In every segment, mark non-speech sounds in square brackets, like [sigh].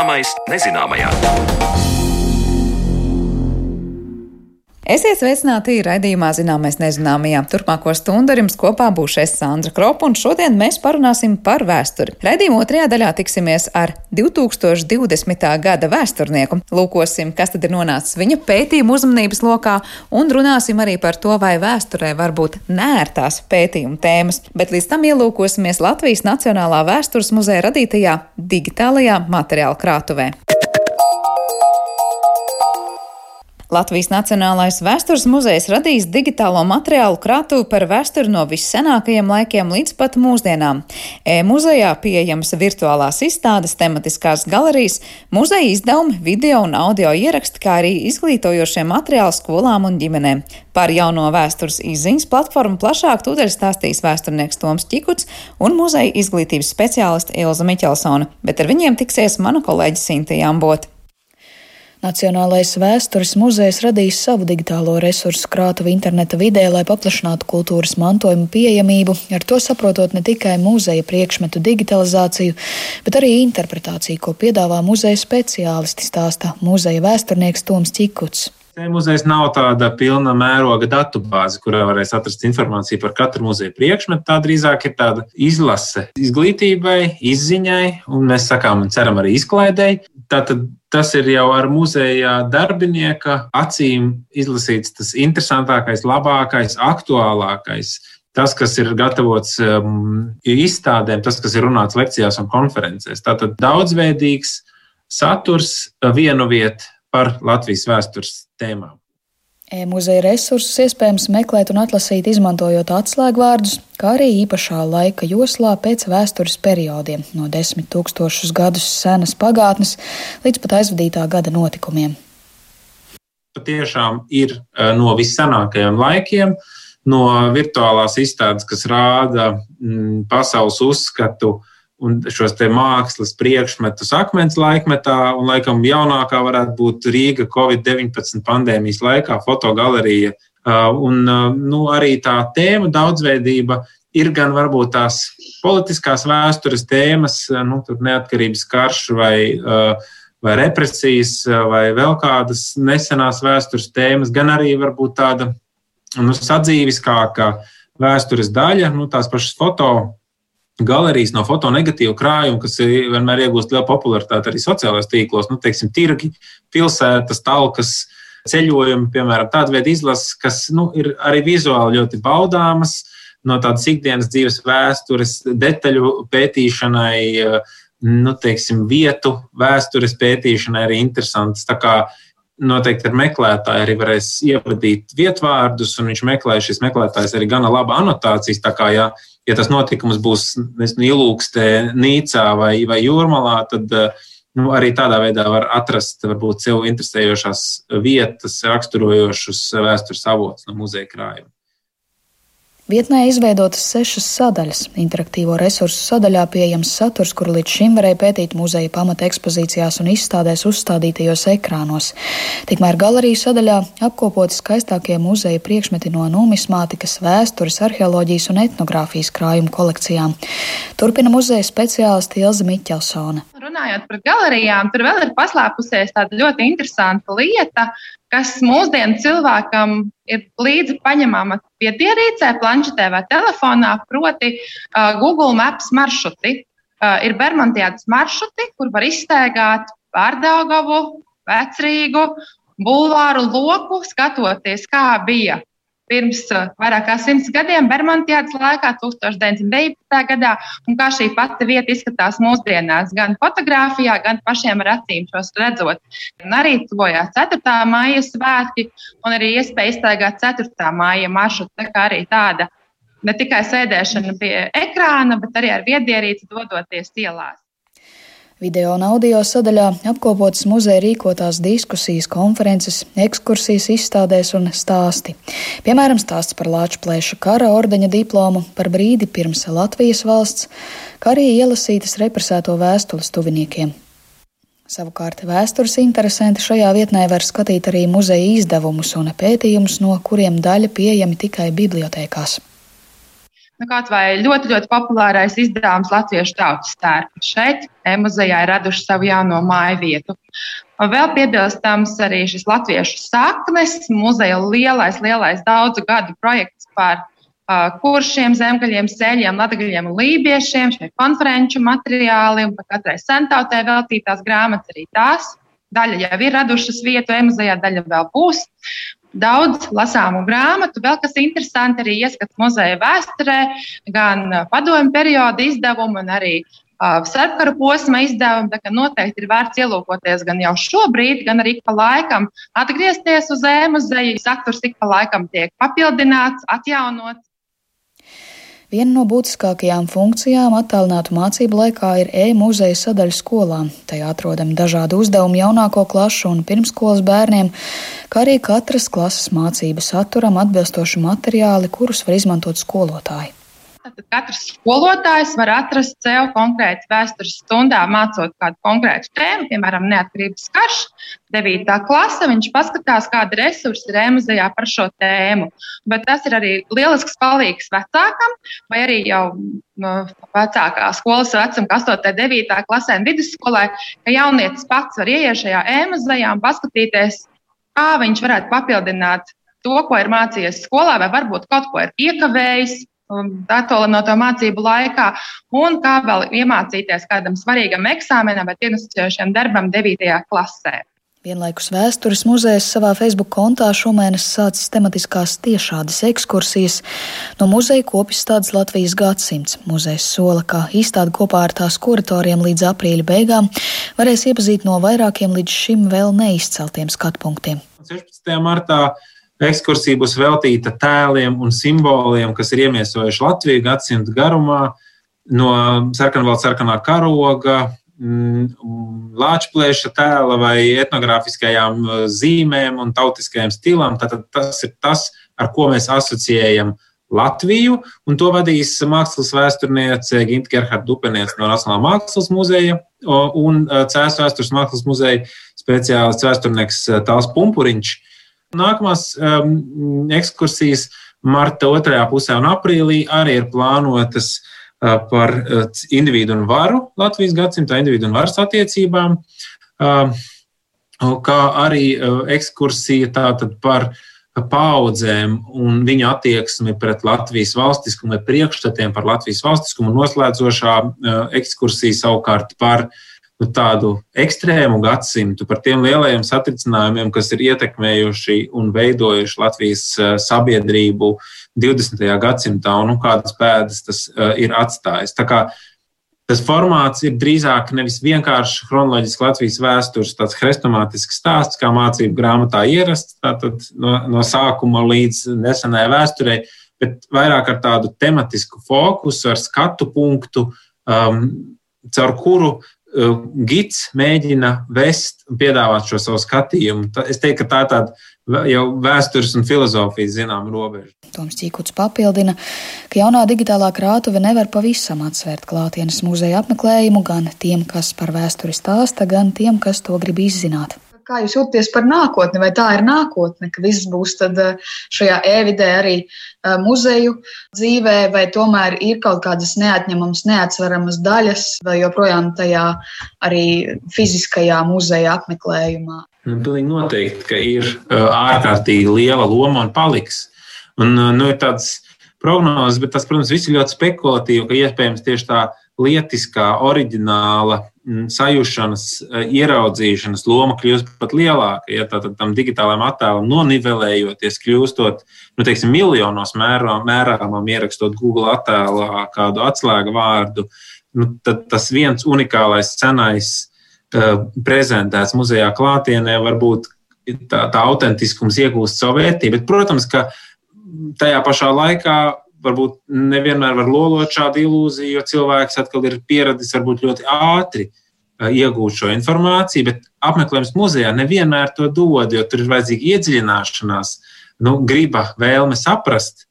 Zināmais nezināmajā. Esiet sveicināti raidījumā Zināmais nezināmajā. Turpmāko stundu ar jums kopā būšu es Sandra Kropa, un šodien mēs parunāsim par vēsturi. Raidījuma otrajā daļā tiksimies ar 2020. gada vēsturnieku. Lūkosim, kas tad ir nonācis viņa pētījuma uzmanības lokā, un runāsim arī par to, vai vēsturē var būt nērtās pētījuma tēmas. Bet līdz tam ielūkosimies Latvijas Nacionālā vēstures muzeja radītajā digitālajā materiāla krātuvē. Latvijas Nacionālais vēstures muzejs radījis digitālo materiālu krātuvi par vēsturi no vissenākajiem laikiem līdz pat mūsdienām. E-muzejā pieejamas virtuālās izstādes, tematiskās galerijas, muzeja izdevumi, video un audio ieraksti, kā arī izglītojošie materiāli skolām un ģimenēm. Par jauno vēstures izziņas platformu plašāk tūdaļ stāstīs vēsturnieks Toms Čikuts un muzeja izglītības speciāliste Ilza Miķelsona, bet ar viņiem tiksies mana kolēģi Sintīja Ambota. Nacionālais vēstures muzejs radīs savu digitālo resursu krātuvi interneta vidē, lai paplašinātu kultūras mantojuma pieejamību, ar to saprotot ne tikai muzeja priekšmetu digitalizāciju, bet arī interpretāciju, ko piedāvā muzeja speciālisti, stāsta muzeja vēsturnieks Toms Čikuts. Muzejs nav tāda pilna mēroga datubāze, kurā varēs atrast informāciju par katru muzeja priekšmetu. Tā drīzāk ir tāda izlase izglītībai, izziņai, un mēs sakām, un ceram arī izklaidēji. Tātad tas ir jau ar muzeja darbinieka acīm izlasīts tas interesantākais, labākais, aktuālākais. Tas, kas ir gatavots um, izstādēm, tas, kas ir runāts lekcijās un konferencēs. Tātad daudzveidīgs saturs vienu vietu par Latvijas vēstures tēmām. E-muzeja resursus iespējams meklēt un atlasīt, izmantojot atslēgvārdus, kā arī īpašā laika joslā pēc vēstures periodiem, no desmit tūkstošus gadus senas pagātnes līdz pat aizvadītā gada notikumiem. Patiešām ir e, no vissenākajiem laikiem, no virtuālās izstādes, kas rāda mm, pasaules uzskatu un šos mākslas priekšmetus akmens laikmetā, un laikam jaunākā varētu būt Rīga Covid-19 pandēmijas laikā, fotogalerija. Un nu, arī tā tēma daudzveidība ir gan varbūt tās politiskās vēstures tēmas, nu, neatkarības karš vai, vai represijas, vai vēl kādas nesenās vēstures tēmas, gan arī varbūt tāda nu, sadzīviskāka vēstures daļa, nu, tās pašas foto galerijas no fotonegatīvu krājumu, kas vienmēr iegūst lielu popularitāti arī sociālajos tīklos, nu, teiksim, tirgi, pilsētas, talkas, ceļojumi, piemēram, tāda veida izlases, kas nu, ir arī vizuāli ļoti baudāmas, no tādas ikdienas dzīves vēstures, detaļu pētīšanai, nu, teiksim, vietu vēstures pētīšanai arī interesants. Tā kā noteikti ar meklētāju arī varēs ievadīt vietvārdus, un viņš meklē šis meklētājs arī gana laba anotācijas. Tā kā, ja, ja tas notikums būs nezinu, ilūkstē, Nīcā vai, vai Jūrmalā, tad nu, arī tādā veidā var atrast varbūt sev interesējošās vietas, raksturojošus vēstures avotus no muzeja krājuma. Vietnē izveidotas sešas sadaļas. Interaktīvo resursu sadaļā pieejams saturs, kuru līdz šim varēja pētīt muzeja pamata ekspozīcijās un izstādēs uzstādītajos ekrānos. Tikmēr galerijas sadaļā apkopoti skaistākie muzeja priekšmeti no numismātikas, vēstures, arheoloģijas un etnogrāfijas krājumu kolekcijām. Turpina muzeja speciālisti Ilza Miķelsone. Runājot par galerijām, tur vēl ir paslēpusies tāda ļoti interesanta lieta, kas mūsdienu cilvēkam ir līdzi paņemama vietierīcē, planšetē vai telefonā, proti uh, Google Maps maršruti. Uh, ir Bermudiādas maršruti, kur var izstaigāt Pārdaugavu, Vecrīgu, Bulvāru loku, skatoties, kā bija pirms uh, vairāk kā simts gadiem, Bermudas laikā, 1919. gadā, un kā šī pati vieta izskatās mūsdienās, gan fotografijā, gan pašiem ar acīm redzot. Un arī tuvojās 4. māja svētki, un arī iespēja iztaigāt 4. māja maršrutu. Tā kā arī tāda ne tikai sēdēšana pie ekrāna, bet arī ar viedierīci dodoties ielās. Video un audio sadaļā apkopotas muzeja rīkotās diskusijas, konferences, ekskursijas, izstādēs un stāsti. Piemēram, stāsts par Lāča plēša kara ordeņa diplomu, par brīdi pirms Latvijas valsts, kā arī ielasītas represēto vēstules tuviniekiem. Savukārt vēstures interesanti šajā vietnē var skatīt arī muzeja izdevumus un pētījumus, no kuriem daļa pieejami tikai bibliotekās. Nu, kaut vai ļoti, ļoti populārais izdevums Latviešu tautas tērpa. Šeit e-muzejā ir raduši savu jauno māju vietu. Un vēl piebilstams arī šis latviešu saknes, muzeja lielais, lielais daudzu gadu projekts par uh, kuršiem, zemgaļiem, sēļiem, latgaļiem un lībiešiem, šie konferenču materiāli un par katrai sentautē veltītās grāmatas arī tās. Daļa jau ir radušas vietu e-muzejā, daļa vēl būs daudz lasāmu grāmatu. Vēl kas interesanti, arī ieskats muzeja vēsturē, gan padomju perioda izdevumu, gan arī uh, sarkara posma izdevumu. Tā kā noteikti ir vērts ielūkoties gan jau šobrīd, gan arī pa laikam atgriezties uz e-muzeju. Saturs ik pa laikam tiek papildināts, atjaunots. Viena no būtiskākajām funkcijām attālinātu mācību laikā ir e-muzeja sadaļa skolā. Tajā atrodami dažādi uzdevumi jaunāko klašu un pirmskolas bērniem, kā arī katras klases mācību saturam atbilstoši materiāli, kurus var izmantot skolotāji. Tad katrs skolotājs var atrast sev konkrēti vēstures stundā, mācot kādu konkrētu tēmu, piemēram, neatkarības karš, 9. klase. Viņš paskatās, kāda resursa ir e-muzejā par šo tēmu. Bet tas ir arī lielisks palīgs vecākam, vai arī jau no vecākā skolas vecuma, 8. un 9. klasē un vidusskolē, ka jaunietis pats var ieiet šajā e-muzejā un paskatīties, kā viņš varētu papildināt to, ko ir mācījies skolā, vai varbūt kaut ko ir iekavējis attālināto mācību laikā, un kā vēl iemācīties kādam svarīgam eksāmenam vai diagnosticējošam darbam 9. klasē. Vienlaikus vēstures muzejs savā Facebook kontā šomēnes sācis tematiskās tiešādas ekskursijas. No muzeja kopjas stādes Latvijas gadsimts. Muzejs sola, ka izstāde kopā ar tās kuratoriem līdz aprīļa beigām varēs iepazīt no vairākiem līdz šim vēl neizceltiem skatpunktiem. 16. martā Ekskursija būs veltīta tēliem un simboliem, kas ir iemiesojuši Latviju gadsimtu garumā, no sarkanvalda sarkanā karoga, mm, lāčplēša tēla vai etnogrāfiskajām uh, zīmēm un tautiskajam stilam. Tātad tas ir tas, ar ko mēs asociējam Latviju, un to vadīs mākslas vēsturniece Ginta Gerhardt Dupeniece no Nacionālā mākslas muzeja un uh, Cēlā vēstures mākslas muzeja speciālists vēsturnieks uh, Tāls Pumpuriņš. Nākamās um, ekskursijas marta otrajā pusē un aprīlī arī ir plānotas uh, par uh, individu un varu Latvijas gadsimta individu un varas attiecībām, uh, kā arī uh, ekskursija tātad par paudzēm un viņu attieksmi pret Latvijas valstiskumu, priekšstatiem par Latvijas valstiskumu, noslēdzošā uh, ekskursija savukārt par uh, nu, tādu ekstrēmu gadsimtu, par tiem lielajiem satricinājumiem, kas ir ietekmējuši un veidojuši Latvijas eh, sabiedrību 20. gadsimtā un nu, kādas pēdas tas uh, ir atstājis. Tā kā tas formāts ir drīzāk nevis vienkārši chronoloģisks Latvijas vēstures, tāds hrestomātisks stāsts, kā mācību grāmatā ierasts, tātad no, no sākuma līdz nesenai vēsturei, bet vairāk ar tādu tematisku fokusu, ar skatu punktu, um, caur kuru gids mēģina vest un piedāvāt šo savu skatījumu. Es teiktu, ka tā ir tāda jau vēstures un filozofijas zināma robeža. Toms Čīkuts papildina, ka jaunā digitālā krātuve nevar pavisam atsvērt klātienes muzeja apmeklējumu gan tiem, kas par vēsturi stāsta, gan tiem, kas to grib izzināt. Kā jūs jūtaties par nākotni, vai tā ir nākotne, ka viss būs eh, šajā e-vidē arī eh, muzeju dzīvē, vai tomēr ir kaut kādas neatņemamas, neatsveramas daļas, vai joprojām tajā arī fiziskajā muzeja apmeklējumā? Nu, pilnīgi noteikti, ka ir eh, ārkārtīgi liela loma un paliks. Un, nu, ir tāds prognozes, bet tas, protams, viss ir ļoti spekulatīvi, ka iespējams tieši tā lietiskā, oriģināla Mm, sajūšanas, eh, ieraudzīšanas loma kļūst pat lielāka. Ja tātad tam digitālajam attēlam nonivelējoties, kļūstot nu, teiksim, miljonos mērā, mērāmam, ierakstot Google attēlā kādu atslēgu vārdu, nu, tad tas viens unikālais scenais uh, prezentēts muzejā klātienē varbūt tā, tā autentiskums iegūst savu vērtību. Bet, protams, ka tajā pašā laikā varbūt nevienmēr var lolot šādu ilūziju, jo cilvēks atkal ir pieradis varbūt ļoti ātri iegūt šo informāciju, bet apmeklējums muzejā nevienmēr to dod, jo tur ir vajadzīga iedziļināšanās, nu, griba, vēlme saprast.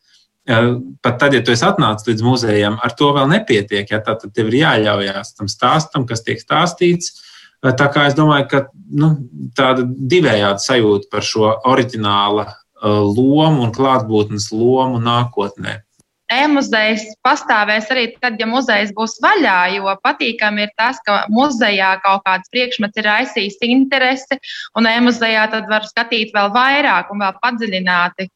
Pat tad, ja tu esi atnācis līdz muzejam, ar to vēl nepietiek. Ja, tad tev ir jāļaujās tam stāstam, kas tiek stāstīts. Tā kā es domāju, ka nu, tāda divējāda sajūta par šo oriģināla lomu un klātbūtnes lomu nākotnē. E-muzejs pastāvēs arī tad, ja muzejs būs vaļā, jo patīkami ir tas, ka muzejā kaut kāds priekšmets ir raisījis interesi, un e-muzejā tad var skatīt vēl vairāk un vēl padziļināti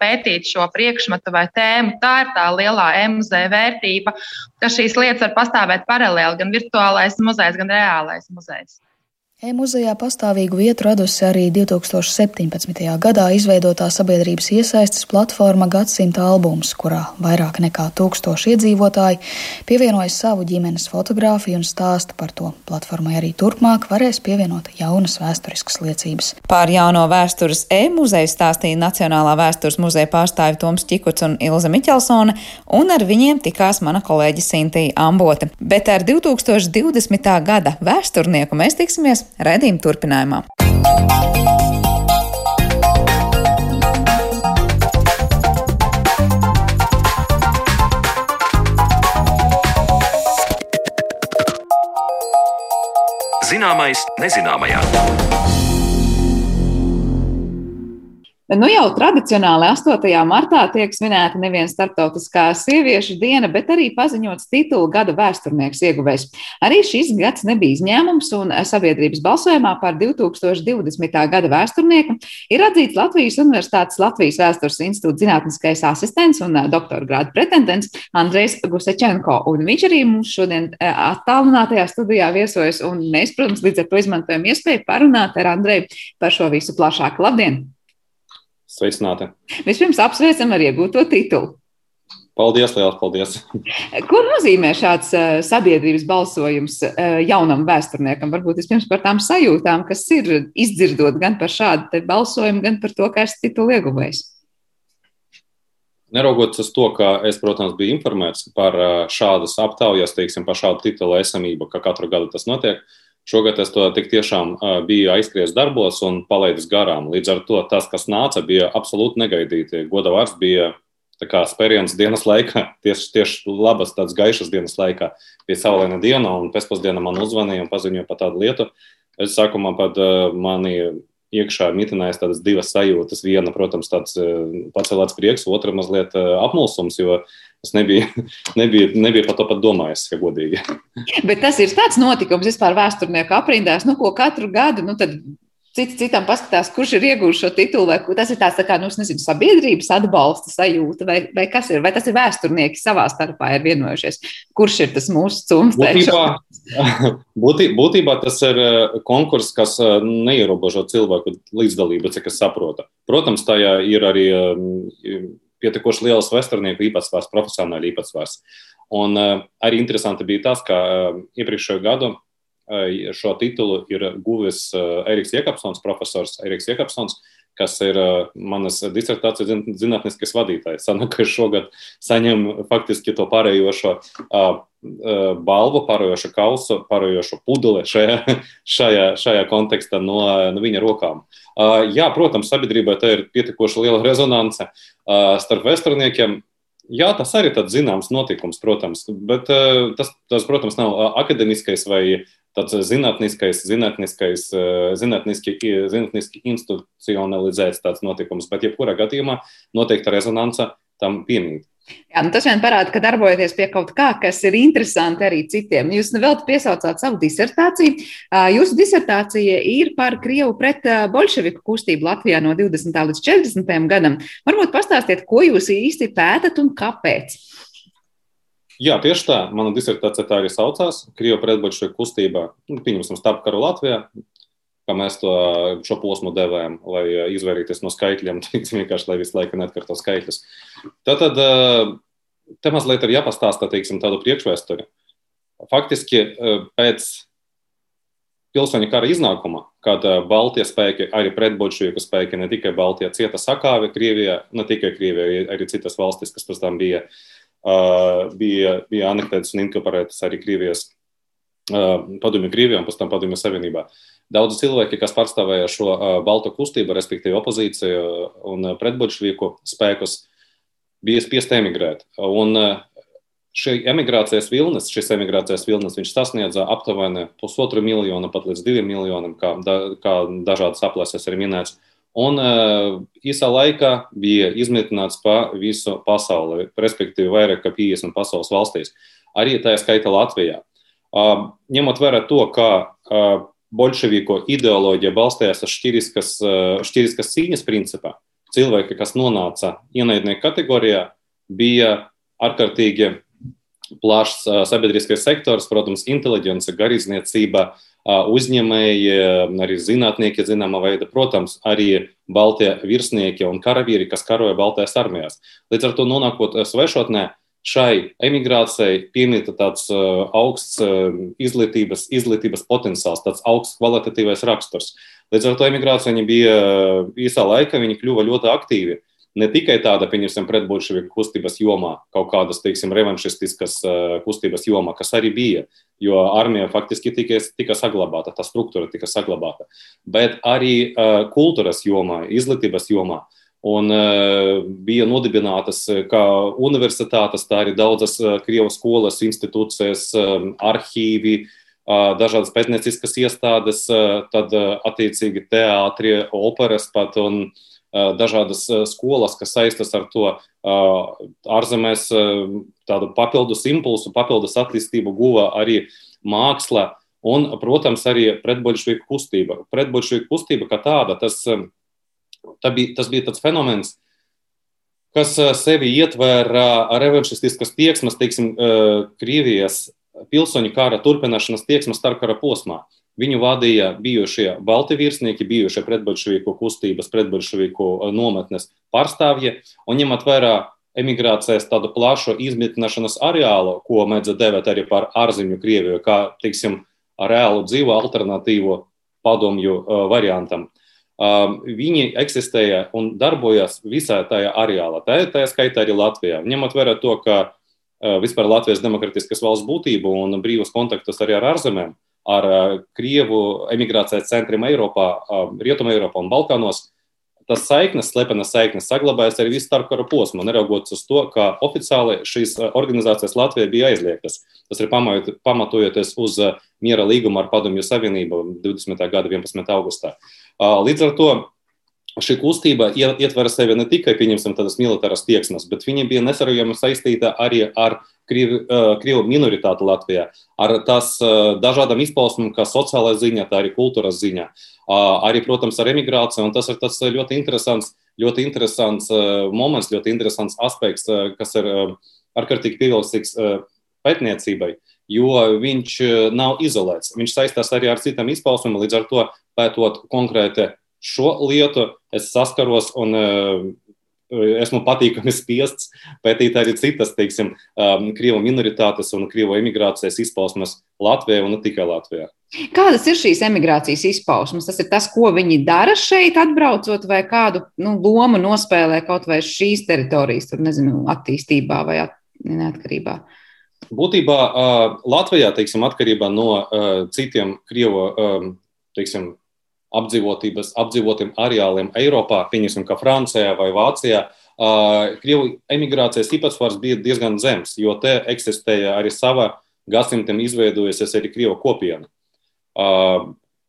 pētīt šo priekšmetu vai tēmu. Tā ir tā lielā e-muzeja vērtība, ka šīs lietas var pastāvēt paralēli, gan virtuālais muzejs, gan reālais muzejs. E-muzejā pastāvīgu vietu radusi arī 2017. gadā izveidotā sabiedrības iesaistes platforma Gadsimta albums, kurā vairāk nekā tūkstoši iedzīvotāji pievienoja savu ģimenes fotografiju un stāsta par to. Platformai arī turpmāk varēs pievienot jaunas vēsturiskas liecības. Pār jauno vēstures e-muzeju stāstīja Nacionālā vēstures muzeja pārstāvi Toms Čikuts un Ilza Miķelsone, un ar viņiem tikās mana kolēģe Sintīja Ambote. Bet ar 2020. gada vēsturnieku mēs tiksimies Redījuma turpinājumā. Zināmais nezināmajā. Nu jau tradicionāli 8. martā tiek svinēta nevien starptautiskā sieviešu diena, bet arī paziņots titulu gada vēsturnieks ieguvējs. Arī šis gads nebija izņēmums, un sabiedrības balsojumā par 2020. gada vēsturnieku ir atzīts Latvijas Universitātes Latvijas vēstures institūta zinātniskais asistents un doktora grāda pretendents Andrejs Gusečenko. Un viņš arī mums šodien attālinātajā studijā viesojas, un mēs, protams, līdz ar to izmantojam iespēju parunāt ar Andreju par šo visu plašāk. Labdien! Sveicināti! Vispirms apsveicam ar iegūto titulu. Paldies, liels paldies! [laughs] Ko nozīmē šāds uh, sabiedrības balsojums uh, jaunam vēsturniekam? Varbūt vispirms par tām sajūtām, kas ir izdzirdot gan par šādu balsojumu, gan par to, ka esat titulu ieguvējis. Neraugoties uz to, ka es, protams, biju informēts par šādas aptaujas, teiksim, par šādu titulu esamību, ka katru gadu tas notiek, uh, Šogad es to tik tiešām biju aizskries darbos un palaidis garām. Līdz ar to tas, kas nāca, bija absolūti negaidīti. Goda vārds bija spēriens dienas laikā, [laughs] tieši, tieši labas, tādas gaišas dienas laikā. Bija saulaina diena, un pēcpusdienā man uzvanīja un paziņoja par tādu lietu. Es sākumā pat mani iekšā mitinājās tādas divas sajūtas. Viena, protams, tāds pacelāts prieks, otra mazliet apmulsums, jo Es nebiju, [laughs] nebiju, nebiju par to pat domājis, ja godīgi. [laughs] Bet tas ir tāds notikums vispār vēsturnieku aprindās, nu, ko katru gadu, nu, tad cits citam paskatās, kurš ir iegūmis šo titulu, vai tas ir tāds, tā kā, nu, nezinu, sabiedrības atbalsta sajūta, vai, vai kas ir, vai tas ir vēsturnieki savā starpā ir vienojušies, kurš ir tas mūsu cums. Būtībā, [laughs] būtī, būtībā tas ir eh, konkurss, kas eh, neierobežo cilvēku līdzdalību, cik es saprotu. Protams, tajā ir arī eh, pietiekoši liels vēsturnieku īpatsvars, profesionāļu īpatsvars. Un uh, arī interesanti bija tas, ka uh, iepriekšējo gadu uh, šo titulu ir guvis Eriks Iekapsons, profesors Eriks Iekapsons, kas ir manas disertācijas zinātniskais vadītājs. Sanāk, ka šogad saņem faktiski to pārējošo balvu, pārējošo kausu, pārējošo pudeli šajā, [laughs] šajā, šajā kontekstā no, no viņa rokām. Jā, protams, sabiedrībai tā ir pietiekoši liela rezonance starp vēsturniekiem. Jā, tas arī ir zināms notikums, protams, bet tas, tas, protams, nav akadēmiskais vai tāds zinātniskais, zinātniskais, zinātniski, zinātniski institucionalizēts tāds notikums, bet jebkurā gadījumā noteikta rezonance tam piemīt. Jā, nu tas vien parāda, ka darbojaties pie kaut kā, kas ir interesanti arī citiem. Jūs vēl piesaucāt savu disertāciju. Jūsu disertācija ir par Krievu pret bolševiku kustību Latvijā no 20. līdz 40. gadam. Varbūt pastāstiet, ko jūs īsti pētat un kāpēc? Jā, tieši tā. Mana disertācija tā arī saucās. Krievu pretbolševiku kustībā, nu, pieņemsim, starpkaru Latvijā kā mēs to šo posmu devējam, lai izvairītos no skaitļiem, [laughs] vienkārši lai visu laiku neatkārto skaitļus. Tātad te mazliet ir jāpastāsta teiksim, tādu priekšvēsturi. Faktiski pēc pilsoņu kara iznākuma, kad Baltijas spēki, arī pretbolševiku spēki, ne tikai Baltijā cieta sakāvi Krievijā, ne tikai Krievijā, arī citas valstis, kas pēc tam bija, bija, bija anektētas un inkorporētas arī Krievijas padomju Krievijā un pēc tam padomju Savienībā. Uh, Daudzi cilvēki, kas pārstāvēja šo balto kustību, respektīvi opozīciju un pretbolševiku spēkus, bija spiest emigrēt. Un šī emigrācijas vilnis, šis emigrācijas vilnis, viņš sasniedza aptuveni pusotru miljonu, pat līdz diviem miljoniem, kā, da, kā dažādas aplēses ir minēts. Un īsā laikā bija izmitināts pa visu pasauli, respektīvi vairāk kā 50 pasaules valstīs, arī tā skaita Latvijā. Ņemot vērā to, ka bolševiku ideoloģija balstījās uz šķiriskas, cīņas principā, cilvēki, kas nonāca ienaidnieku kategorijā, bija ārkārtīgi plašs sabiedriskais sektors, protams, inteliģence, garīdzniecība, uzņēmēji, arī zinātnieki, zināmā veida, protams, arī baltie virsnieki un karavīri, kas karoja Baltijas armijās. Līdz ar to nonākot svešotnē, šai emigrācijai piemīta tāds augsts izglītības, izglītības potenciāls, tāds augsts kvalitatīvais raksturs. Līdz ar to emigrācija bija īsā laikā, viņi kļuva ļoti aktīvi ne tikai tāda, pieņemsim, pretbolševiku kustības jomā, kaut kādas, teiksim, revanšistiskas kustības jomā, kas arī bija, jo armija faktiski tika, tika saglabāta, tā struktūra tika saglabāta, bet arī kultūras jomā, izglītības jomā. Un uh, bija nodibinātas kā universitātes, tā arī daudzas uh, Krievijas skolas, institūcijas, um, arhīvi, uh, dažādas pētnieciskas iestādes, uh, tad uh, attiecīgi teātri, operas pat un uh, dažādas skolas, kas saistas ar to ārzemēs, tādu papildus impulsu, papildus attīstību guva arī māksla un, protams, arī pretbolševiku kustība. Pretbolševiku kustība kā tāda, tas, bija, tas bija tāds fenomens, kas sevi ietvēra revanšistiskas tieksmes, teiksim, Krievijas pilsoņu kara turpināšanas tieksmes starpkara posmā. Viņu vadīja bijušie balti virsnieki, bijušie pretbolševiku kustības, pretbolševiku eh, nometnes pārstāvji, un ņemot vērā emigrācijas tādu plašu izmitināšanas areālu, ko mēdz devēt arī par ārzemju Krieviju, kā, teiksim, reālu dzīvu alternatīvu padomju uh, variantam. Uh, viņi eksistēja un darbojās visā tajā areālā, tā, tā skaitā arī Latvijā. Ņemot vērā to, ka uh, vispār Latvijas demokratiskas valsts būtību un brīvus kontaktus arī ar ārzemēm, ar Krievu emigrācijas centriem Eiropā, Rietumē Eiropā un Balkānos, tas saiknes, slepenas saiknes saglabājas arī visu starpkara posmu, neraugoties uz to, ka oficiāli šīs organizācijas Latvijā bija aizliegtas. Tas ir pamatojoties uz miera līgumu ar Padomju Savienību 20. gada 11. augustā. Līdz ar to šī kustība ietver sevi ne tikai tādas militāras tieksmes, bet viņa bija nesarojami saistīta arī ar Krievu, Krievu minoritāti Latvijā, ar tās dažādām izpausmēm, kā sociālā ziņā, tā arī kultūras ziņā. Arī, protams, ar emigrāciju, un tas ir tas ļoti interesants, ļoti interesants moments, ļoti interesants aspekts, kas ir ārkārtīgi pievilcīgs pētniecībai, jo viņš nav izolēts. Viņš saistās arī ar citām izpausmēm, līdz ar to pētot konkrēti šo lietu, es saskaros un esmu patīkami spiests pētīt arī citas, teiksim, um, krievu minoritātes un krievu emigrācijas izpausmes Latvijā un ne tikai Latvijā. Kādas ir šīs emigrācijas izpausmes? Tas ir tas, ko viņi dara šeit, atbraucot, vai kādu nu, lomu nospēlē kaut vai šīs teritorijas, tur nezinu, attīstībā vai at, neatkarībā. Būtībā uh, Latvijā, teiksim, atkarībā no uh, citiem krievu, um, teiksim, apdzīvotiem areāliem Eiropā, pieņemsim, kā Francijā vai Vācijā, Krievu emigrācijas īpatsvars bija diezgan zems, jo te eksistēja arī sava gadsimtam izveidojusies arī Krievu kopiena.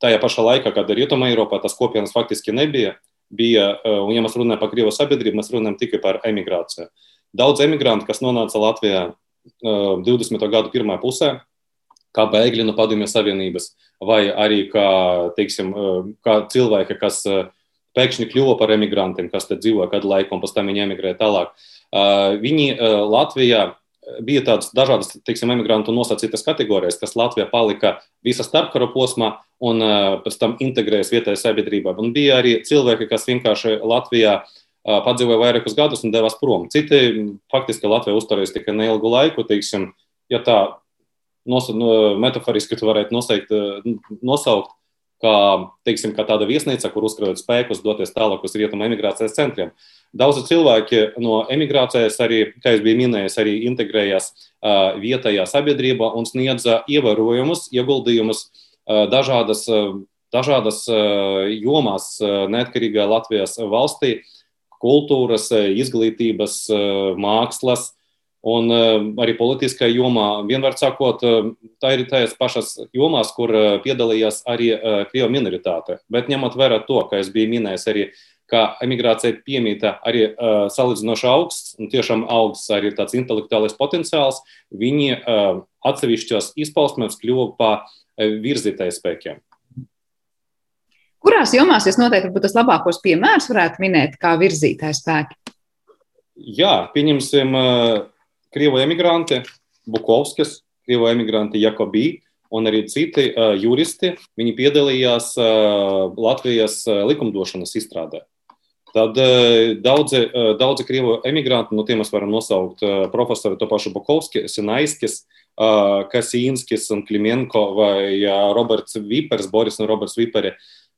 Tajā pašā laikā, kad Rietumē Eiropā, tas kopienas faktiski nebija. Bija, un, ja mēs runājam par Krievu sabiedrību, mēs runājam tikai par emigrāciju. Daudz emigrantu, kas nonāca Latvijā 20. gadu pirmā pusē, kā bēgļi no Padomju Savienības, vai arī kā, teiksim, kā cilvēki, kas pēkšņi kļuva par emigrantiem, kas te dzīvoja kādu laiku un pēc tam viņi emigrēja tālāk. Viņi Latvijā bija tādas dažādas, teiksim, emigrantu nosacītas kategorijas, kas Latvijā palika visa starpkara posmā un pēc tam integrējas vietējā sabiedrībā. Un bija arī cilvēki, kas vienkārši Latvijā padzīvoja vairākus gadus un devās prom. Citi faktiski Latvijā uzturējās tikai neilgu laiku, teiksim, ja tā nos, no, metaforiski tu varētu nosaukt, eh, nosaukt kā, teiksim, kā tāda viesnīca, kur uzkrājot spēkus, doties tālāk uz rietumu emigrācijas centriem. Daudzi cilvēki no emigrācijas arī, kā jau biju minējis, arī integrējās uh, vietējā sabiedrībā un sniedza ievērojumus, ieguldījumus uh, dažādas, uh, dažādas uh, jomās uh, neatkarīgā Latvijas valstī - kultūras, izglītības, mākslas, Un uh, arī politiskajā jomā, vienmēr sakot, uh, tā ir tās pašas jomās, kur uh, piedalījās arī krievu minoritāte. Bet ņemot vērā to, ka es biju minējis arī ka emigrācija piemīta arī salīdzinoši augsts, un tiešām augsts arī tāds intelektuālais potenciāls, viņi atsevišķos izpausmēs kļuva par uh, virzītāju spēkiem. Kurās jomās jūs noteikti būtu tas labākos piemērs varētu minēt kā virzītāju spēki? Jā, pieņemsim uh, Krievu emigranti, Bukovskis, Krievu emigranti Jakobī, un arī citi uh, juristi, viņi piedalījās uh, Latvijas uh, likumdošanas izstrādē. Tad uh, daudzi, uh, daudzi krievu emigranti, no tiem mēs varam nosaukt uh, profesoru to pašu Bukovski, Sinaiskis, uh, Kasīnskis un Klimenko vai uh, Roberts Vipers, Boris un Roberts Viperi.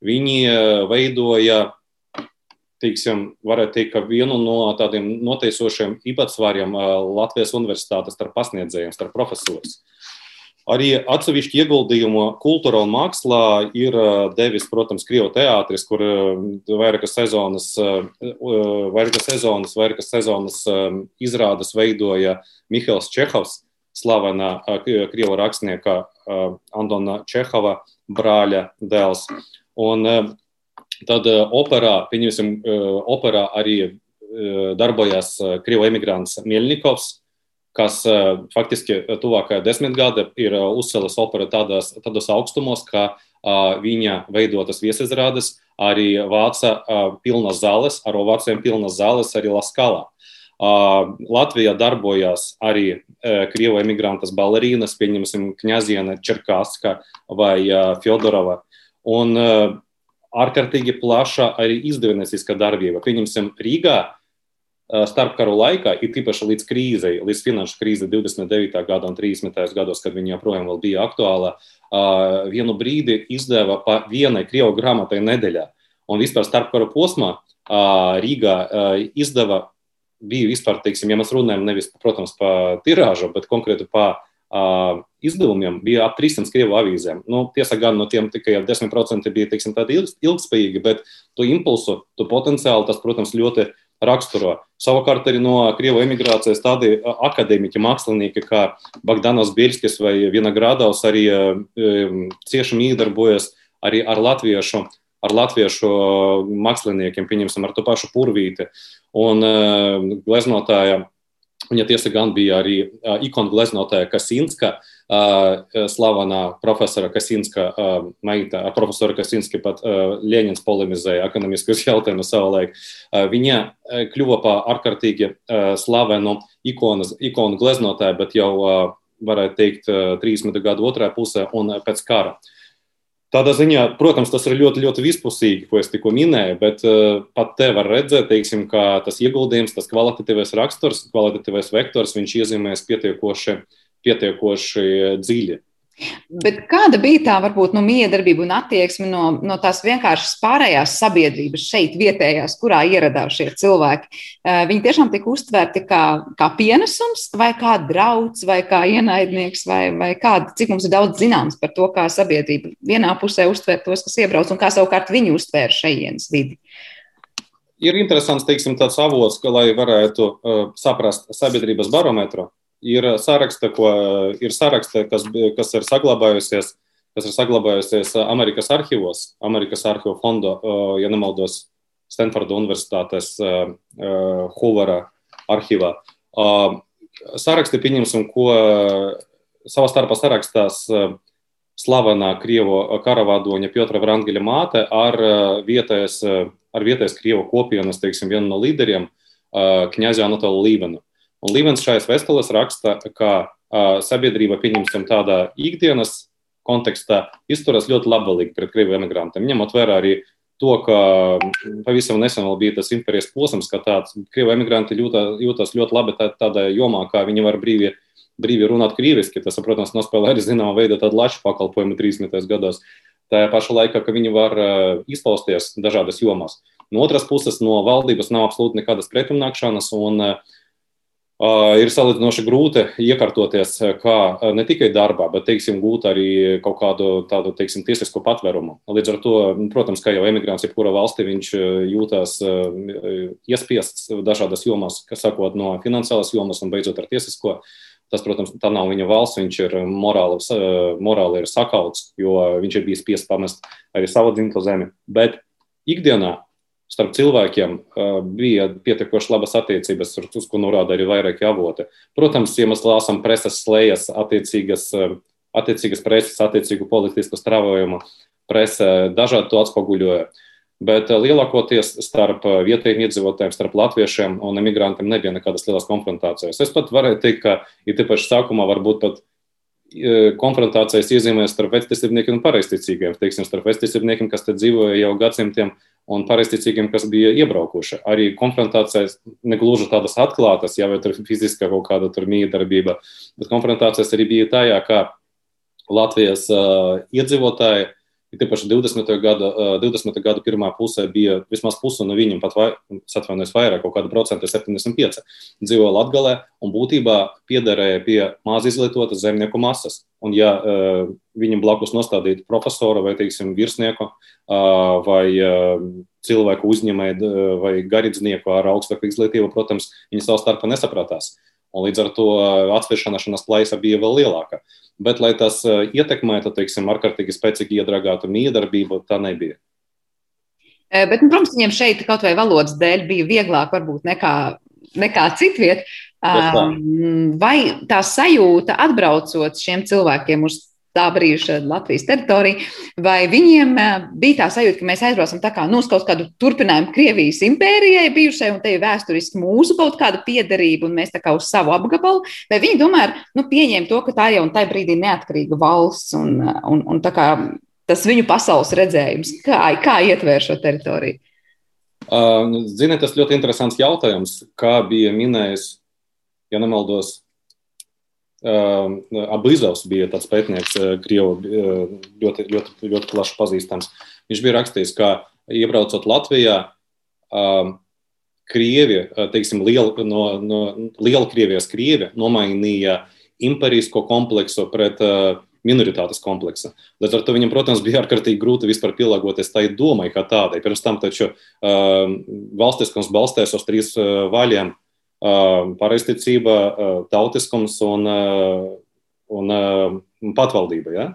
Viņi uh, veidoja teiksim, varētu teikt, ka vienu no tādiem noteicošiem īpatsvariem Latvijas universitātes starp pasniedzējiem, starp profesoriem. Arī atsevišķi ieguldījumu kultūrā un mākslā ir devis, protams, Krievijas teātris, kur vairākas sezonas, vairākas sezonas, vairākas sezonas izrādes veidoja Mihails Čehovs, slavena Krievijas rakstnieka Antona Čehova brāļa dēls. Un tad operā, pieņemsim, operā arī darbojās Krievijas emigrants Mielnikovs, kas eh, faktiski tuvākajā desmitgadē ir eh, uzcēlis operu tādās, tādos augstumos, ka eh, viņa veidotas viesizrādes arī vāca pilnas zāles, ar ovācijām pilnas zāles arī Laskalā. Latvijā darbojās arī krievu emigrantas balerīnas, pieņemsim, Kņaziena Čerkaska vai Fjodorova. Un ārkārtīgi plaša arī izdevnieciska darbība. Pieņemsim, Rīgā starpkaru laikā, ir īpaši līdz krīzei, līdz finanšu krīzei 29. gada un 30. gados, kad viņa joprojām bija aktuāla, vienu brīdi izdeva pa vienai krievu grāmatai nedēļā. Un vispār starpkaru posmā Rīgā izdeva, bija vispār, teiksim, ja mēs runājam nevis, protams, par tirāžu, bet konkrēti par izdevumiem bija ap 300 krievu avīzēm. Nu, tiesa gan no tiem tikai 10% bija teiksim, tādi ilgspējīgi, bet to impulsu, to potenciālu tas, protams, ļoti raksturo. Savukārt arī no Krievijas emigrācijas tādi akadēmiķi, mākslinieki kā Bagdanovs Bielskis vai Vienagradovs arī cieši mīdarbojas arī ar latviešu, ar latviešu māksliniekiem, pieņemsim, ar to pašu Purvīti. Un gleznotāja, viņa tiesa gan bija arī ikonu gleznotāja Kasinska, uh, slavenā profesora Kasinska meita, ar profesoru Kasinski pat Ļeņins polemizēja ekonomiskus [laughs] jautājumus savulaik. Viņa kļuva par ārkārtīgi slavenu ikonu, ikonu gleznotāju, bet jau, varētu teikt, 30 gadu otrā pusē un pēc kara. Tādā ziņā, protams, tas ir ļoti, ļoti vispusīgi, ko es tikko minēju, bet uh, pat te var redzēt, teiksim, ka tas ieguldījums, tas kvalitatīvais raksturs, kvalitatīvais vektors, viņš iezīmēs pietiekoši pietiekoši dziļi. Bet kāda bija tā varbūt nu, miedarbība un attieksme no, no tās vienkāršas pārējās sabiedrības šeit, vietējās, kurā ieradās šie cilvēki? Eh, viņi tiešām tika uztverti kā, kā pienesums, vai kā draugs, vai kā ienaidnieks, vai, vai kāda, cik mums ir daudz zināms par to, kā sabiedrība vienā pusē uztver tos, kas iebrauc, un kā savukārt viņi uztvēra šejienes vidi. Ir interesants, teiksim, tāds avots, ka, lai varētu uh, saprast sabiedrības barometru, ir saraksta, ko, ir saraksta kas, kas ir saglabājusies, kas ir saglabājusies Amerikas arhīvos, Amerikas arhīvu fonda, ja nemaldos, Stanforda Universitātes Hoovera arhīvā. Saraksti, pieņemsim, ko savā starpā sarakstās slavenā Krievu karavādoņa Piotra Vrangeļa māte ar vietējas, ar vietējas Krievu kopienas, teiksim, vienu no līderiem, Kņazi Anatolu Līvenu. Un Līvens šais Vestelis raksta, ka uh, sabiedrība, pieņemsim, tādā ikdienas kontekstā izturas ļoti labvēlīgi pret krievu emigrantiem, ņemot vērā arī to, ka pavisam nesen bija tas impērijas posms, ka tāds krievu emigranti jūtā, jūtas ļoti labi tā, tādā jomā, kā viņi var brīvi, brīvi runāt krieviski. Tas, protams, nospēlē arī zināmā veidā tādu lašu pakalpojumu 30. gados. Tajā pašā laikā, ka viņi var izpausties dažādas jomās. No otras puses, no valdības nav absolūti nekādas pretimnākšanas, un uh, ir salīdzinoši grūti iekārtoties kā ne tikai darbā, bet, teiksim, gūt arī kaut kādu tādu, teiksim, tiesisko patvērumu. Līdz ar to, protams, kā jau emigrants, jebkura valstī viņš jūtas iespiests dažādas jomas, kas sakot no finansiālas jomas un beidzot ar tiesisko. Tas, protams, tā nav viņa valsts, viņš ir morāli, morāli ir sakauts, jo viņš ir bijis spiests pamest arī savu dzimto zemi. Bet ikdienā starp cilvēkiem bija pietiekoši labas attiecības, uz ko norāda arī vairāki avoti. Protams, ja mēs lasām preses slējas, attiecīgas, attiecīgas preses, attiecīgu politisku strāvojumu, prese dažādi to atspoguļoja. Bet lielākoties starp vietējiem iedzīvotājiem, starp latviešiem un emigrantiem nebija nekādas lielas konfrontācijas. Es pat varēju teikt, ka ir tīpaši sākumā varbūt pat konfrontācijas iezīmēs starp vecticībniekiem un pareizticīgiem. Teiksim, starp vecticībniekiem, kas te dzīvoja jau gadsimtiem, un pareizticīgiem, kas bija iebraukuši. Arī konfrontācijas negluži tādas atklātas, ja vai tur fiziskā kaut kāda mītdarbība, bet konfrontācijas arī bija tajā, kā Latvijas uh, iedzīvotāji Ir tiepaši 20. gada, 20. gada pirmā pusē bija vismaz puse no viņiem, pat vai, atvainojos vairāk, kaut kāda procenta, 75, dzīvoja Latgalē un būtībā piederēja pie maz izlietotas zemnieku masas. Un ja uh, viņam blakus nostādītu profesoru vai, teiksim, virsnieku uh, vai uh, cilvēku uzņēmēju vai garīdznieku ar augstāku izglītību, protams, viņi savā starpā nesaprātās. Un līdz ar to atvēršanās plaisa bija vēl lielāka. Bet, lai tas ietekmētu, teiksim, ārkārtīgi spēcīgi iedragātu miedarbību, tā nebija. Bet, nu, protams, viņiem šeit kaut vai valodas dēļ bija vieglāk varbūt nekā, nekā citviet. Vai tā sajūta atbraucot šiem cilvēkiem uz tā brīža Latvijas teritorija, vai viņiem eh, bija tā sajūta, ka mēs aizbraucam tā kā nu, uz kaut kādu turpinājumu Krievijas impērijai bijušai, un te ir vēsturiski mūsu kaut kāda piederība, un mēs tā kā uz savu apgabalu, vai viņi tomēr nu, pieņēma to, ka tā jau un tajā brīdī neatkarīga valsts, un, un, un tā kā tas viņu pasaules redzējums, kā, kā ietvēr šo teritoriju? Uh, ziniet, tas ļoti interesants jautājums, kā bija minējis, ja nemaldos, Abizovs bija tāds pētnieks, Krievu ļoti, ļoti, ļoti plaši pazīstams. Viņš bija rakstījis, ka iebraucot Latvijā, Krievi, teiksim, liel, no, no Lielkrievijas Krievi nomainīja imperisko kompleksu pret minoritātes kompleksa. Līdz ar to viņam, protams, bija ārkārtīgi grūti vispār pielāgoties tai domai kā tādai. Pirms tam taču uh, valstiskums balstēs uz trīs vaļiem pareizticība, tautiskums un, un, un patvaldība. Ja?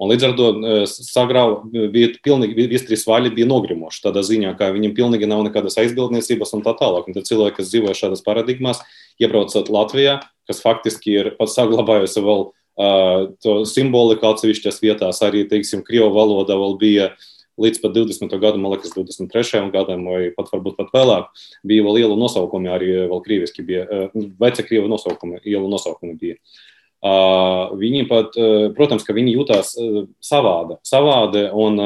Un līdz ar to sagrauj, bija pilnīgi, visi trīs vaļi bija nogrimuši tādā ziņā, ka viņiem pilnīgi nav nekādas aizbildniecības un tā tālāk. Un tad cilvēki, kas dzīvo šādās paradigmās, iebraucot Latvijā, kas faktiski ir pat saglabājusi vēl uh, to simboliku atsevišķās vietās, arī, teiksim, Krievu valoda vēl bija uh, līdz pat 20. gadam, man liekas, 23. gadam, vai pat varbūt pat vēlāk, bija vēl liela nosaukumi, arī vēl krieviski bija, eh, veci krievu nosaukumi, ielu nosaukumi bija. Uh, viņi pat, uh, protams, ka viņi jutās uh, savādi, savādi, un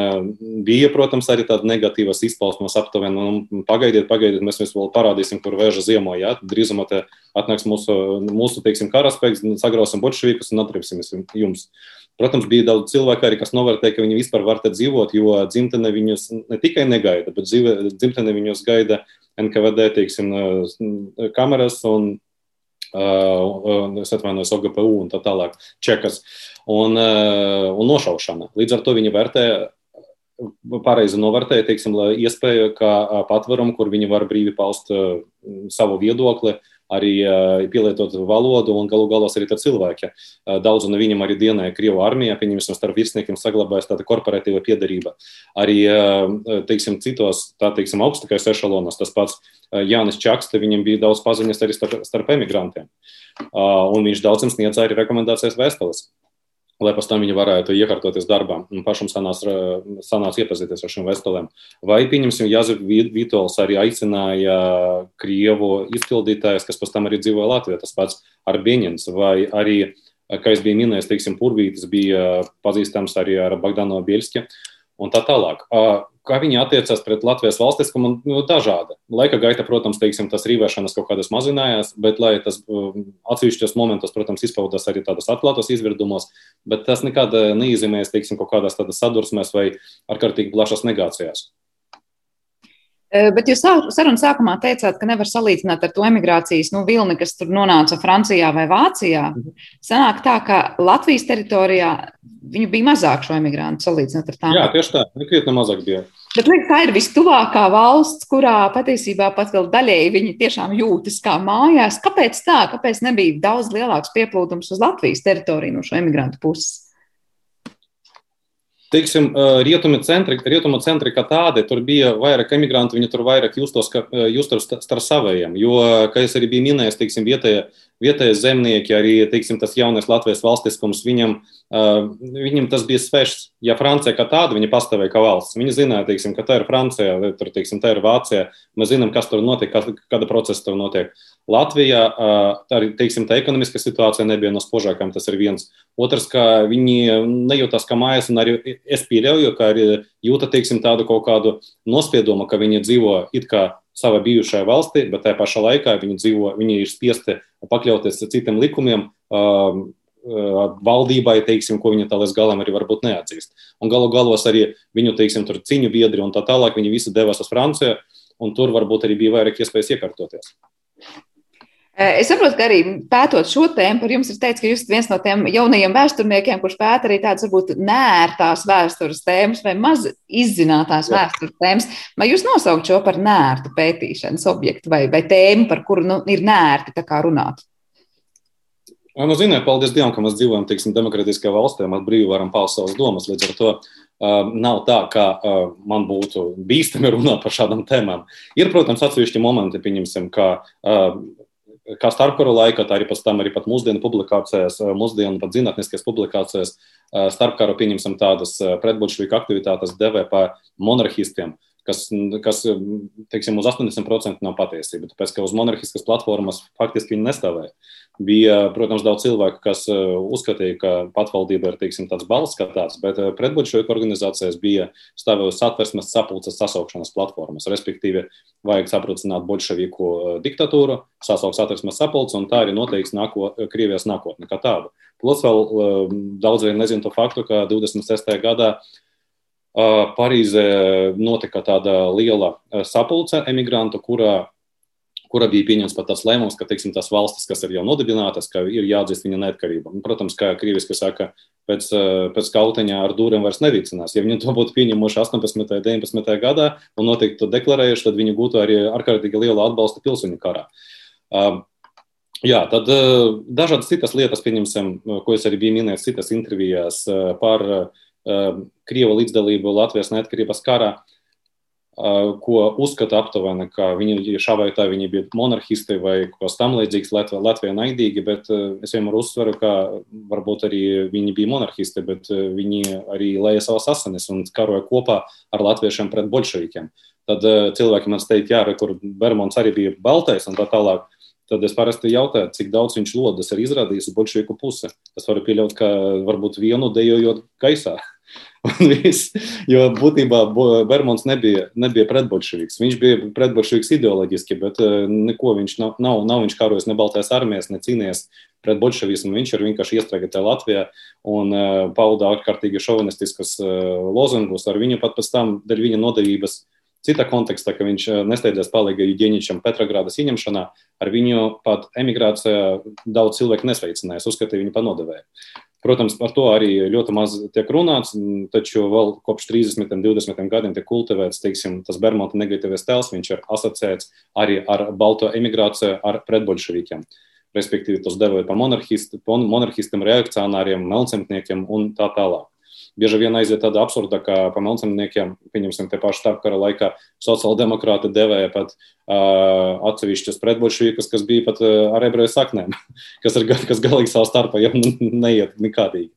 bija, protams, arī tāda negatīvas izpausmes aptuveni. Nu, pagaidiet, pagaidiet, mēs jums vēl parādīsim, kur vēža ziemo, jā, drīzumā atnāks mūsu, mūsu teiksim, karaspēks, sagrausim bolševikus un atripsim jums. Protams, bija daudz cilvēku, arī, kas novērtēja, ka viņi vispār var te dzīvot, jo dzimtene viņus ne tikai negaida, bet dzīve, dzimtene viņus gaida NKVD teiksim, kameras un, uh, es atvainojos, OGPU un tā tālāk, čekas un, uh, un nošaušana. Līdz ar to viņi vērtē pareizi novērtēja teiksim, iespēju, kā patvarumu, kur viņi var brīvi paust savu viedokli, uh, arī pielietot valodu un galu galā arī cilvēki. Daudz no viņiem arī dienēja Krievu armijā, pieņemsim, starp virsniekiem saglabājas tāda korporatīva piedarība. Arī, teiksim, citos, tā teiksim, augstākais ešalonos, tas pats Jānis Čakste, viņam bija daudz paziņas arī starp, starp emigrantiem. Un viņš daudziem sniedz arī rekomendācijas vēstules lai pēc tam viņi varētu iekārtoties darbā un pašam sanāca, sanāca iepazīties ar šīm vēstulēm. Vai, pieņemsim, Jāzep Vitols arī aicināja Krievu izpildītājus, kas pēc tam arī dzīvoja Latvijā, tas pats Arbieņins, vai arī, kā es biju minējis, teiksim, Purvītis bija pazīstams arī ar Bagdano Bielski un tā tālāk kā viņi attiecās pret Latvijas valstiskumu, nu, dažādi. Laika gaita, protams, teiksim, tas rīvēšanas kaut kādas mazinājās, bet, lai tas um, atsevišķos momentos, protams, izpaudās arī tādos atklātos izvirdumos, bet tas nekad neīzīmējas, teiksim, kaut kādās tādas sadursmēs vai ārkārtīgi plašās negācijās. Bet jūs sarunas sākumā teicāt, ka nevar salīdzināt ar to emigrācijas nu, vilni, kas tur nonāca Francijā vai Vācijā. Sanāk tā, ka Latvijas teritorijā viņu bija mazāk šo emigrantu salīdzinot ar tām. Jā, tieši tā, krietni mazāk bija. Bet liekas, tā ir vistuvākā valsts, kurā patiesībā pat vēl daļēji viņi tiešām jūtas kā mājās. Kāpēc tā? Kāpēc nebija daudz lielāks pieplūdums uz Latvijas teritoriju no šo emigrantu puses? Teiksim, rietumu centri, rietumu centri kā tādi, tur bija vairāk emigrantu, viņi tur vairāk justos, ka, justos starp savējiem. Jo, kā es arī biju minējis, teiksim, vietējie, vietējie zemnieki, arī teiksim, tas jaunais Latvijas valstiskums, viņam, viņam tas bija svešs. Ja Francija kā tāda, viņa pastāvēja kā valsts. Viņi zināja, teiksim, ka tā ir Francija, tur, teiksim, tā ir Vācija. Mēs zinām, kas tur notiek, kāda procesa tur notiek. Latvijā tā, teiksim, tā ekonomiskā situācija nebija no spožākām, tas ir viens. Otrs, ka viņi nejūtas kā mājas, un arī es pieļauju, ka arī jūta teiksim, tādu kaut kādu nospiedumu, ka viņi dzīvo it kā savā bijušajā valstī, bet tajā pašā laikā viņi, dzīvo, viņi ir spiesti pakļauties citiem likumiem. Uh, valdībai, teiksim, ko viņi tā līdz galam arī varbūt neatzīst. Un galu galos arī viņu, teiksim, tur ciņu biedri un tā tālāk, viņi visi devās uz Franciju, un tur varbūt arī bija vairāk iespējas iekārtoties. Eh, es saprotu, ka arī pētot šo tēmu, par jums ir teicis, ka jūs esat viens no tiem jaunajiem vēsturniekiem, kurš pēta arī tādas varbūt nērtās vēstures tēmas vai maz izzinātās Jā. vēstures tēmas. Vai jūs nosaukt šo par nērtu pētīšanas objektu vai, vai tēmu, par kuru nu, ir nērti runāt? Nu, ziniet, paldies Dievam, ka mēs dzīvojam tiksim, demokrātiskajā valstī, mēs brīvi varam paust savas domas. Līdz ar to uh, nav tā, ka uh, man būtu bīstami runāt par šādām tēmām. Ir, protams, atsevišķi momenti, pieņemsim, ka uh, kā starpkara laikā, tā arī pēc tam arī pat mūsdienu publikācijās, mūsdienu pat zinātniskajās publikācijās, starpkara pieņemsim tādas pretbolševiku aktivitātes devē par monarhistiem kas, kas teiksim, uz 80% nav patiesība. Tāpēc, ka uz monarhiskas platformas faktiski viņi nestāvēja. Bija, protams, daudz cilvēku, kas uh, uzskatīja, ka patvaldība ir teiksim, tāds balss kā tāds, bet uh, pretbuļšoju organizācijas bija satversmes sapulces sasaukšanas platformas. Respektīvi, vajag saprotināt bolševiku uh, diktatūru, sasaukt satversmes sapulces, un tā arī noteiks nāko, Krievijas nākotni kā tādu. Plus vēl daudz vien nezinu to faktu, ka 26. gadā Parīzē notika tāda liela sapulce emigrantu, kurā, kura bija pieņemts pat tas lēmums, ka teiksim, tās valstis, kas ir jau nodibinātas, ka ir jāatzīst viņa neatkarība. Un, protams, kā krieviski saka, pēc, pēc kauteņa ar dūriem vairs nevīcinās. Ja viņi to būtu pieņemuši 18. un 19. gadā un noteikti to deklarējuši, tad viņi gūtu arī ārkārtīgi lielu atbalstu pilsoņu karā. Jā, tad dažādas citas lietas, pieņemsim, ko es arī biju minējis citas intervijās par uh, Um, Krieva līdzdalību Latvijas neatkarības karā, ko uzskata aptuveni, ka viņi šā vai tā viņi bija monarhisti vai kas tam līdzīgs, Latvijā, Latvijā naidīgi, bet uh, es vienmēr uzsveru, ka varbūt arī viņi bija monarhisti, bet uh, viņi arī lēja savas asinis un karoja kopā ar latviešiem pret bolševikiem. Tad cilvēki man teica, jā, re, kur Bermons arī bija baltais un tā tālāk. Tad es parasti jautāju, cik daudz viņš lodas ir izrādījis uz bolševiku pusi. Es varu pieļaut, ka varbūt vienu dejojot gaisā. [laughs] jo būtībā Bermons nebija, nebija pretbolševiks. Viņš bija pretbolševiks ideoloģiski, bet eh, neko viņš nav, nav, nav viņš karojis ne Baltijas armijas, ne cīnījies pret bolševismu. Viņš ir vienkārši iestrēgis te Latvijā un uh, pauda ārkārtīgi šovinistiskus uh, lozungus. Ar viņu pat pēc tam dēļ viņa nodevības cita konteksta, ka viņš nesteidzās palīdzēt Juģēničam Petrogrādas ieņemšanā, ar viņu pat emigrācijā daudz cilvēku nesveicinājās, uzskatīja viņu par nodevēju. Protams, par to arī ļoti maz tiek runāts, taču vēl kopš 30, 20 gadiem tiek kultivēts teiksim, tas Bermuda negatīvais tēls. Viņš ir asociēts arī ar balto emigrāciju, ar pretbolševikiem. Respektīvi, tos devēja par monarhistiem, reakcionāriem, melncemtniekiem un tā tālāk bieži vien aiziet tāda absurda, ka pa melnsamniekiem, pieņemsim, te pašu starpkara laikā sociāldemokrāti devēja pat uh, atsevišķus pretbolšvīkus, kas bija pat uh, ar ebreju saknēm, [laughs] kas, ir, kas galīgi savā starpā jau neiet nekādīgi.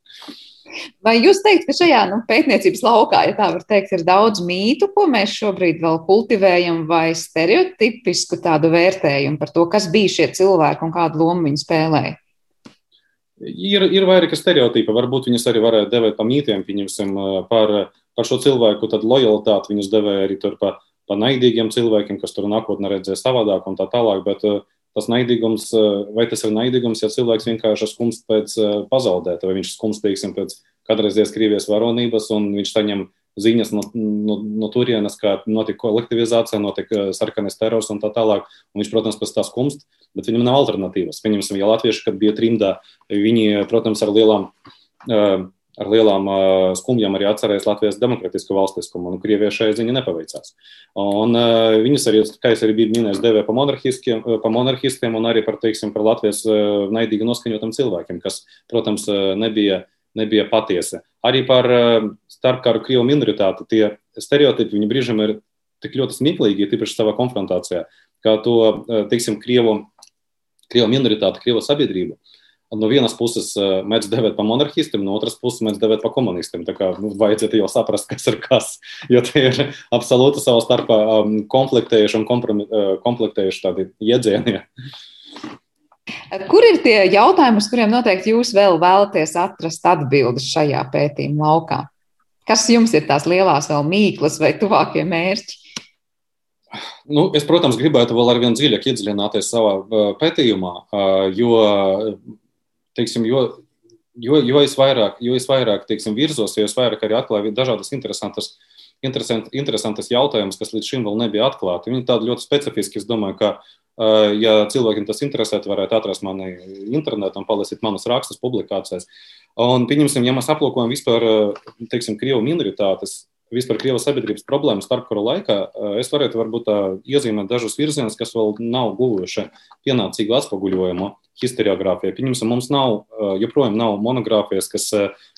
Vai jūs teikt, ka šajā nu, pētniecības laukā, ja tā var teikt, ir daudz mītu, ko mēs šobrīd vēl kultivējam, vai stereotipisku tādu vērtējumu par to, kas bija šie cilvēki un kādu lomu viņi spēlēja? Ir, ir vairāki stereotipi, varbūt viņus arī varētu devēt par mītiem, pieņemsim, par, par šo cilvēku lojalitāti. Viņus devēja arī par, par naidīgiem cilvēkiem, kas tur nākotnē redzēs savādāk un tā tālāk. Bet tas naidīgums, vai tas ir naidīgums, ja cilvēks vienkārši skumst pēc pazaudēt, vai viņš skumst, teiksim, pēc kādreizēs Krievijas varonības un viņš saņem ziņas no, no, no turienes, ka notika kolektivizācija, notika sarkanais terors un tā tālāk. Un viņš, protams, pēc tā skumst, bet viņam nav alternatīvas. Pieņemsim, ja latvieši, kad bija trimdā, viņi, protams, ar lielām. Ar lielām uh, skumjām arī atcerējās Latvijas demokratisku valstiskumu, un Krievijai šai ziņai nepaveicās. Un, uh, viņus arī, kā es arī biju minējis, devē pa monarhistiem, pa monarhistiem un arī par, teiksim, par Latvijas uh, naidīgi noskaņotam cilvēkiem, kas, protams, uh, nebija patiesa. Arī par starpkaru krievu minoritāti tie stereotipi, viņi brīžiem ir tik ļoti smieklīgi, tīpaši savā konfrontācijā, kā to, teiksim, krievu, krievu minoritāti, krievu sabiedrību no vienas puses mēdz devēt par monarhistiem, no otras puses mēdz devēt par komunistiem. Tā kā nu, vajadzētu jau saprast, kas ir kas. Jo tie ir absolūti savā starpā um, konfliktējuši un komplektējuši tādi iedzieni. Kur ir tie jautājumi, uz kuriem noteikti jūs vēl vēlaties atrast atbildes šajā pētījuma laukā? Kas jums ir tās lielās vēl mīklas vai tuvākie mērķi? Nu, es, protams, gribētu vēl ar vien dziļāk iedziļināties savā pētījumā, jo teiksim, jo, jo, jo es vairāk, jo es vairāk teiksim, virzos, jo es vairāk arī atklāju dažādas interesantas, interesant, interesantas jautājumus, kas līdz šim vēl nebija atklāti. Viņi tādi ļoti specifiski, es domāju, ka, ja cilvēkiem tas interesē, varētu atrast mani internetā un palasīt manas rakstus, publikācijas. Un, pieņemsim, ja mēs aplūkojam vispār, teiksim, krievu minoritātes vispār Krievijas sabiedrības problēmu starpkara laikā, es varētu varbūt tā iezīmēt dažus virzienus, kas vēl nav guvuši pienācīgu atspoguļojumu historiografijā. Pieņemsim, mums nav, joprojām nav monogrāfijas, kas,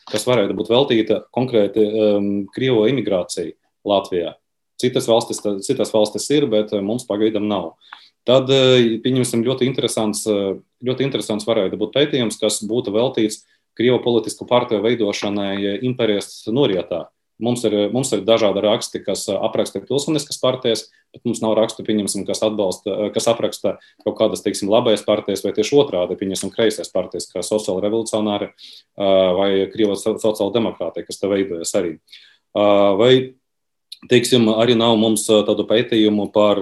kas varētu būt veltīta konkrēti um, Krievo imigrācijai Latvijā. Citas valstis, citas valstis ir, bet mums pagaidām nav. Tad, pieņemsim, ļoti interesants, ļoti interesants varētu būt pētījums, kas būtu veltīts Krievu politisku partiju veidošanai impērijas norietā. Mums ir, mums ir dažādi raksti, kas apraksta pilsoniskas partijas, bet mums nav rakstu, kas, atbalsta, kas apraksta kaut kādas, teiksim, labais partijas, vai tieši otrādi, pieņemsim, kreisais partijas, kā sociāla revolucionāri vai Krievijas sociāla demokrātija, kas te veidojas arī. Vai, teiksim, arī nav mums tādu pētījumu par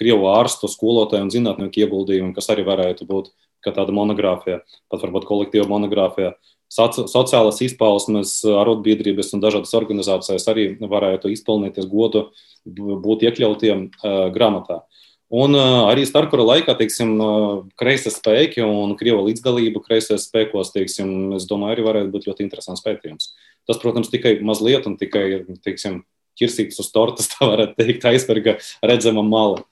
Krievu ārstu, skolotāju un zinātnieku ieguldījumu, kas arī varētu būt tāda monogrāfija, pat varbūt kolektīva monogrāfija. Uh, sociālās izpausmes, arotbiedrības un dažādas organizācijas arī varētu izpelnīties godu būt iekļautiem uh, grāmatā. Un uh, arī starpkara laikā, teiksim, uh, kreisā spēki un krievu līdzdalība kreisajos spēkos, teiksim, es domāju, arī varētu būt ļoti interesants pētījums. Tas, protams, tikai mazliet un tikai, teiksim, ķirsīgs uz tortas, [laughs] tā varētu teikt, aizsverga redzama mala.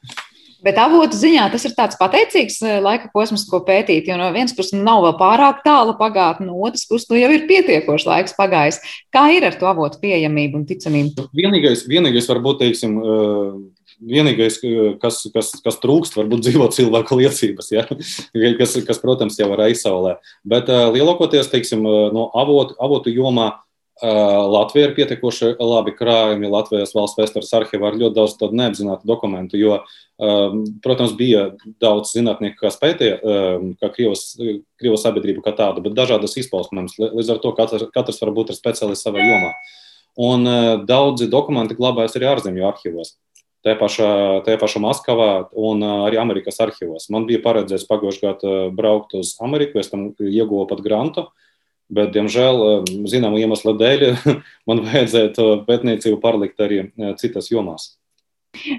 Bet avotu ziņā tas ir tāds pateicīgs eh, laika posms, ko pētīt. Jo no vienas puses nav vēl pārāk tāla pagātne, no otras puses nu jau ir pietiekoši laiks pagājis. Kā ir ar to avotu pieejamību un ticamību? Vienīgais, vienīgais varbūt, teiksim, eh, vienīgais, eh, kas, kas, kas trūkst, varbūt dzīvo cilvēku liecības, ja? [laughs] kas, kas, protams, jau ir aizsaulē. Bet lielākoties, teiksim, no avotu, avotu jomā Latvija ir pietiekoši labi krājumi. Latvijas valsts vēstures arhīvā ir ļoti daudz neapzinātu dokumentu, jo, protams, bija daudz zinātnieku, kas pētīja kā Krievas, Krievas sabiedrību kā tādu, bet dažādas izpausmes. Līdz ar to katrs, katrs var būt speciālists savā jomā. Un daudzi dokumenti glabājas arī ārzemju arhīvos. Tajā pašā, tajā pašā Maskavā un arī Amerikas arhīvos. Man bija paredzēts pagājušajā gadā braukt uz Ameriku, es tam ieguvu pat grantu. Uh, Bet, diemžēl, eh, zināmu iemeslu dēļ, [laughs] man vajadzētu pētniecību pārlikt arī eh, citas jomās.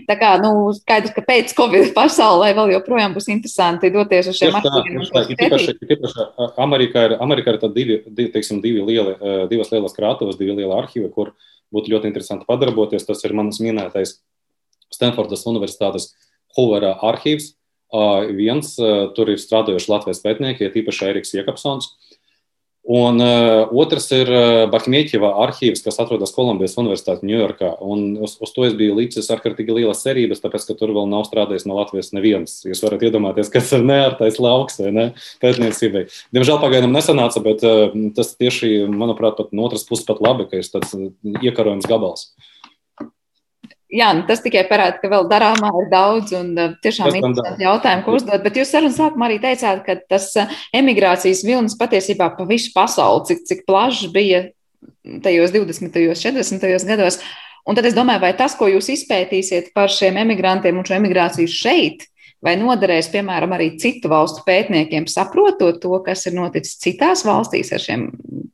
Tā kā nu, skaidrs, ka pēc Covid pasaulē vēl joprojām būs interesanti doties uz šiem apgabaliem. Amerikā ir, Amerikā ir divi, divi, teiksim, divi lieli, eh, divas lielas krātuves, divi lieli arhīvi, kur būtu ļoti interesanti padarboties. Tas ir manas minētais Stanfordas Universitātes Hoovera arhīvs. Viens tur ir strādājuši Latvijas pētnieki, tīpaši Eriks Iekapsons. Un uh, otrs ir uh, Bahmēķeva arhīvs, kas atrodas Kolumbijas Universitātē, Ņujorkā. Uz, uz to es biju līdzis ārkārtīgi lielas cerības, tāpēc, ka tur vēl nav strādājis no Latvijas neviens. Jūs varat iedomāties, kas ir neērtais lauks ne pētniecībai. Diemžēl pagaidām nesanāca, bet uh, tas tieši, manuprāt, pat no otras puses pat labi, ka ir tāds iekarojums gabals. Uh, Jā, nu tas tikai parāda, ka vēl darāmā ir daudz un uh, tiešām interesanti jautājumi, ko uzdot. Bet jūs sarunas sākumā arī teicāt, ka tas uh, emigrācijas vilnis patiesībā pa visu pasauli, cik, cik plašs bija tajos 20. un 40. gados. Un tad es domāju, vai tas, ko jūs izpētīsiet par šiem emigrantiem un šo emigrāciju šeit, vai noderēs, piemēram, arī citu valstu pētniekiem, saprotot to, kas ir noticis citās valstīs ar šiem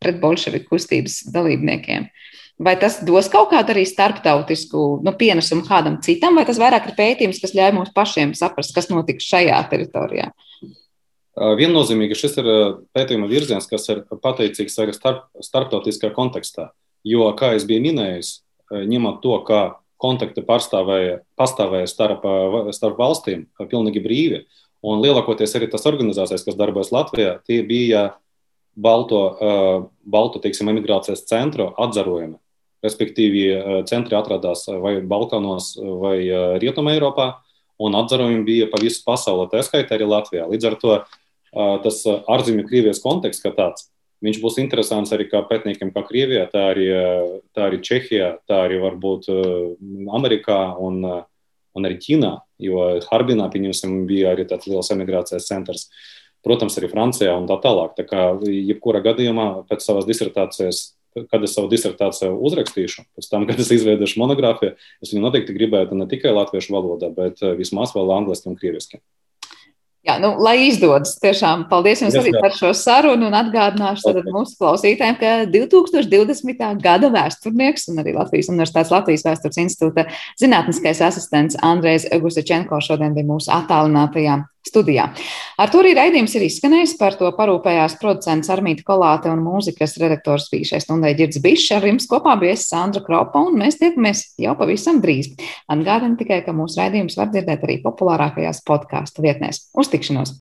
pretbolševiku kustības dalībniekiem. Vai tas dos kaut kādu arī starptautisku nu, pienesumu kādam citam, vai tas vairāk ir pētījums, kas ļauj mums pašiem saprast, kas notiks šajā teritorijā? Viennozīmīgi šis ir pētījuma virziens, kas ir pateicīgs arī starp, starptautiskā kontekstā. Jo, kā jau biju minējis, ņemot to, kā kontakti pastāvēja starp, starp valstīm, pilnīgi brīvi, un lielākoties arī tas organizācijas, kas darbojas Latvijā, tie bija balto, balto teiksim, emigrācijas centru atzarojumi. Respektīvi, centri atradās vai Balkānos, vai Rietumē Eiropā, un atzarojumi bija pa visu pasauli, tā skaitā arī Latvijā. Līdz ar to tas ārzemju Krievijas konteksts, kā tāds, viņš būs interesants arī kā pētniekiem, kā Krievijā, tā arī, tā arī Čehijā, tā arī varbūt Amerikā un, un arī Ķīnā, jo Harbinā, pieņemsim, bija arī tāds liels emigrācijas centrs. Protams, arī Francijā un tā tālāk. Tā kā jebkurā gadījumā pēc savas disertācijas kad es savu disertāciju uzrakstīšu, pēc tam, [laughs] kad es izveidošu monogrāfiju, es viņu noteikti gribētu ne tikai latviešu valodā, bet vismaz vēl angliski un krieviski. Jā, nu, lai izdodas. Tiešām paldies jums arī par šo sarunu un atgādināšu tad mūsu klausītājiem, ka 2020. gada vēsturnieks un arī Latvijas Universitātes Latvijas vēstures institūta zinātniskais asistents Andrejs Gusačenko šodien bija mūsu attālinātajā studijā. Ar to arī raidījums ir izskanējis. Par to parūpējās producents Armīta Kolāte un mūzikas redaktors bija šai stundai Girds Bišs. Ar jums kopā bija es Sandra Kropa un mēs tiekamies jau pavisam drīz. Atgādinu tikai, ka mūsu raidījums var dzirdēt arī populārākajās podkāstu vietnēs. Uz tikšanos!